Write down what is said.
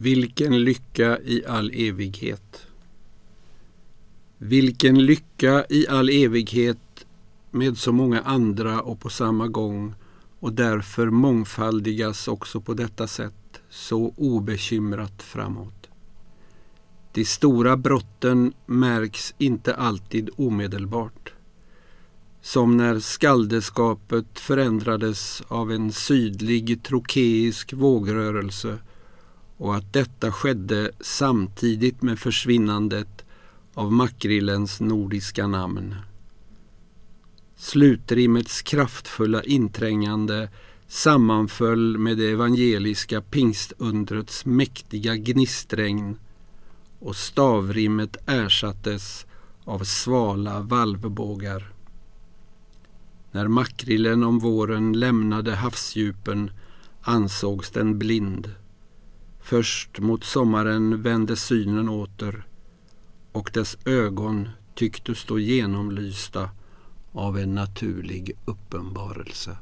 Vilken lycka i all evighet. Vilken lycka i all evighet med så många andra och på samma gång och därför mångfaldigas också på detta sätt så obekymrat framåt. De stora brotten märks inte alltid omedelbart. Som när skaldeskapet förändrades av en sydlig trokeisk vågrörelse och att detta skedde samtidigt med försvinnandet av makrillens nordiska namn. Slutrimmets kraftfulla inträngande sammanföll med det evangeliska pingstundrets mäktiga gnistregn och stavrimmet ersattes av svala valvbågar. När makrillen om våren lämnade havsdjupen ansågs den blind. Först mot sommaren vände synen åter och dess ögon tycktes stå genomlysta av en naturlig uppenbarelse.